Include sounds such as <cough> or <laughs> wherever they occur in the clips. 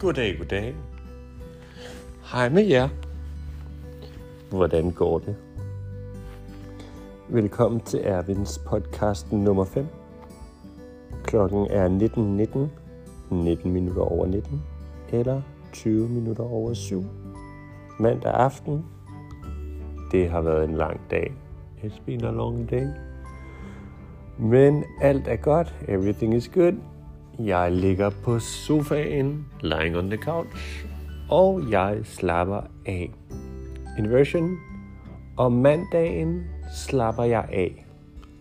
Goddag, goddag. Hej med jer. Hvordan går det? Velkommen til Ervins podcast nummer 5. Klokken er 19.19, 19 minutter over 19, eller 20 minutter over 7. Mandag aften. Det har været en lang dag. It's been a long day. Men alt er godt. Everything is good. Jeg ligger på sofaen, lying on the couch, og jeg slapper af. Inversion. Om mandagen slapper jeg af.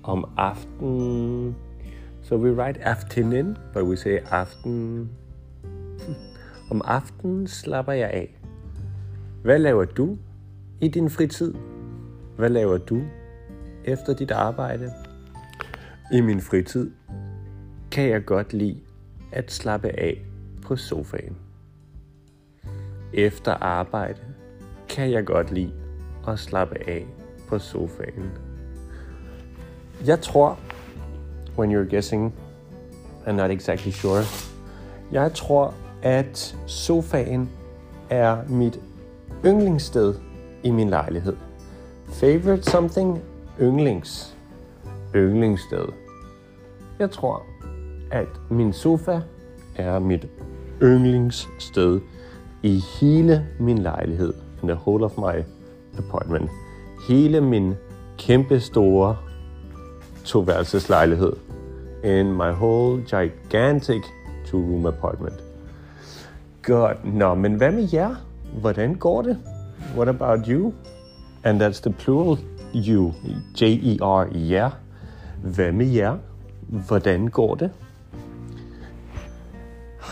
Om aftenen. So we write afternoon, but we say aften. <laughs> Om aftenen slapper jeg af. Hvad laver du i din fritid? Hvad laver du efter dit arbejde? I min fritid kan jeg godt lide at slappe af på sofaen. Efter arbejde kan jeg godt lide at slappe af på sofaen. Jeg tror, when you're guessing, I'm not exactly sure, jeg tror, at sofaen er mit yndlingssted i min lejlighed. Favorite something, yndlings. Yndlingssted. Jeg tror, at min sofa er mit yndlingssted i hele min lejlighed. In the whole of my apartment. Hele min kæmpe store toværelseslejlighed. In my whole gigantic two-room apartment. Godt. Nå, men hvad med jer? Hvordan går det? What about you? And that's the plural you. J-E-R, yeah. Hvad med jer? Hvordan går det?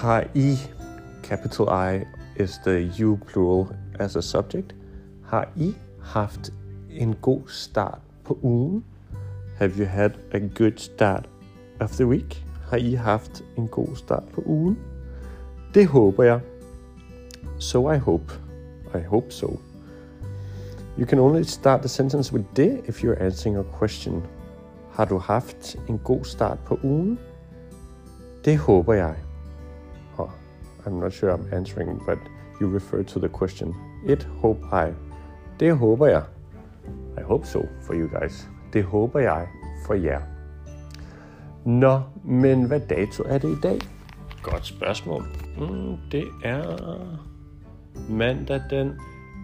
Har I, capital I is the you plural as a subject, har I haft en god start på ugen? Have you had a good start of the week? Har I haft en god start på ugen? Det håber jeg. So I hope. I hope so. You can only start the sentence with det if you're answering a question. Har du haft en god start på ugen? Det håber jeg. I'm not sure I'm answering, but you refer to the question. It hope I. Det håber jeg. I hope so for you guys. Det håber jeg for jer. Nå, men hvad dato er det i dag? Godt spørgsmål. Mm, det er mandag den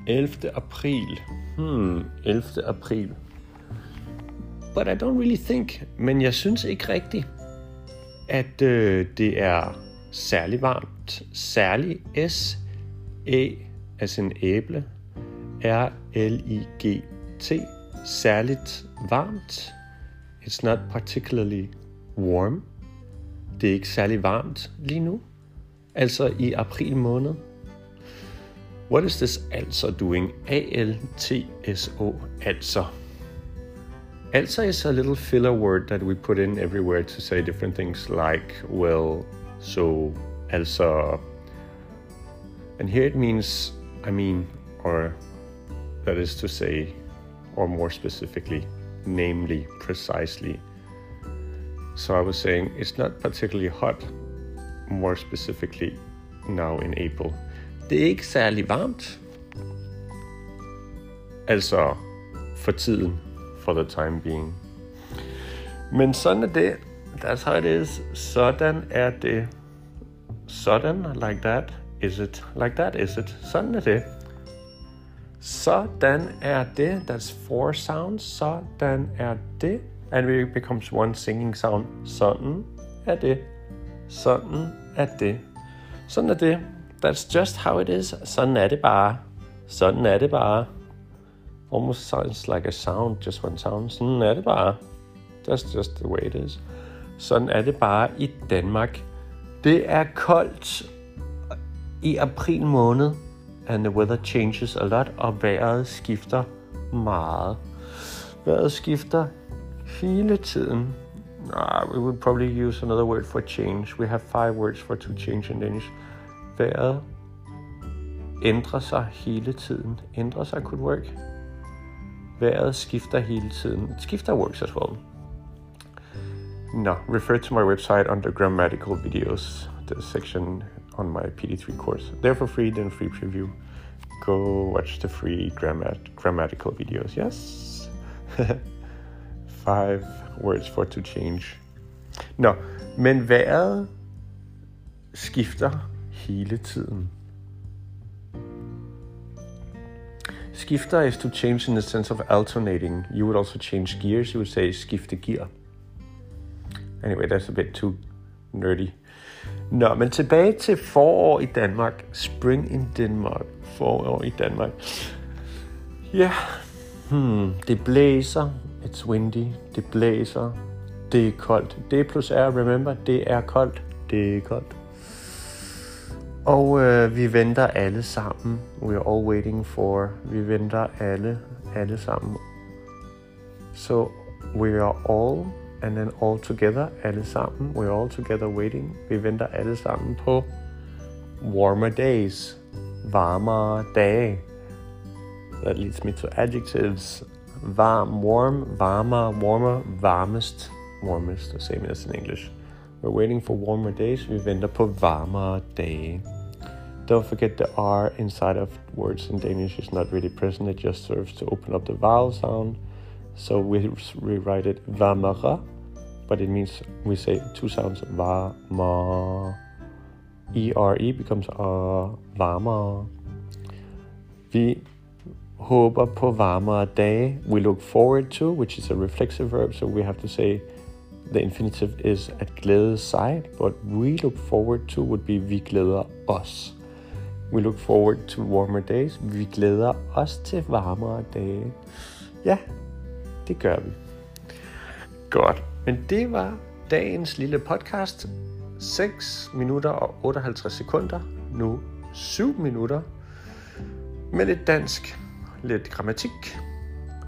11. april. Hmm, 11. april. But I don't really think, men jeg synes ikke rigtigt, at øh, det er særlig varmt. Særlig S, E, altså en æble, R, L, I, G, T. Særligt varmt. It's not particularly warm. Det er ikke særlig varmt lige nu. Altså i april måned. What is this also doing? A-L-T-S-O, altså. Also is a little filler word that we put in everywhere to say different things like, well, so, also. And here it means, I mean, or that is to say, or more specifically, namely, precisely. So I was saying it's not particularly hot, more specifically, now in April. Det er ikke særlig varmt. Altså, for tiden, for the time being. Men sådan er det. That's how it is. Sådan er det. Sådan, like that, is it. Like that, is it. Sådan er det. Sådan er det. That's four sounds. Sådan er det. And it becomes one singing sound. Sådan er det. Sådan er det. Sådan er det. That's just how it is. Sådan er det bare. Sådan er det bare. Almost sounds like a sound, just one sound. Sådan er det bare. That's just the way it is. Sådan er det bare i Danmark. Det er koldt i april måned, and the weather changes a lot, og vejret skifter meget. Vejret skifter hele tiden. Nah, we would probably use another word for change. We have five words for to change in Danish. Vejret ændrer sig hele tiden. Ændrer sig could work. Vejret skifter hele tiden. Skifter works as well. No, refer to my website under grammatical videos, the section on my PD3 course. They're for free, then free preview. Go watch the free grammat- grammatical videos. Yes. <laughs> Five words for to change. Nå, men vejret skifter hele tiden. Skifter is to change in the sense of alternating. You would also change gears. You would say skifte gear. Anyway, that's a bit too nerdy. Nå, men tilbage til forår i Danmark. Spring in Denmark. Forår i Danmark. Ja, yeah. hmm, det blæser. It's windy. Det blæser. Det er koldt. Det plus R, remember, det er koldt. Det er koldt. Og øh, vi venter alle sammen. We are all waiting for. Vi venter alle, alle sammen. So we are all, and then all together, alle sammen. We are all together waiting. Vi venter alle sammen på warmer days. Varmere dage. That leads me to adjectives. Varm, warm, varmere, warmer, varmest, warmest, the same as in English. We're waiting for warmer days. Vi venter på varmere dage. Don't forget the R inside of words in Danish is not really present. It just serves to open up the vowel sound. So we rewrite it varmere, but it means we say two sounds varmere. E-R-E becomes uh, varmere. Vi håber på varmere dage. We look forward to, which is a reflexive verb, so we have to say the infinitive is at glæde sig, but we look forward to would be vi glæder os. We look forward to warmer days. Vi glæder os til varmere dage. Ja, det gør vi. Godt. Men det var dagens lille podcast. 6 minutter og 58 sekunder. Nu 7 minutter. Med lidt dansk, lidt grammatik,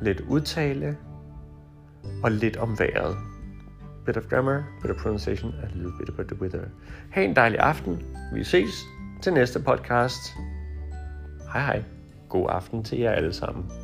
lidt udtale og lidt om vejret. Bit of grammar, bit of pronunciation, a little bit about the weather. Ha' en dejlig aften. Vi ses til næste podcast. Hej hej. God aften til jer alle sammen.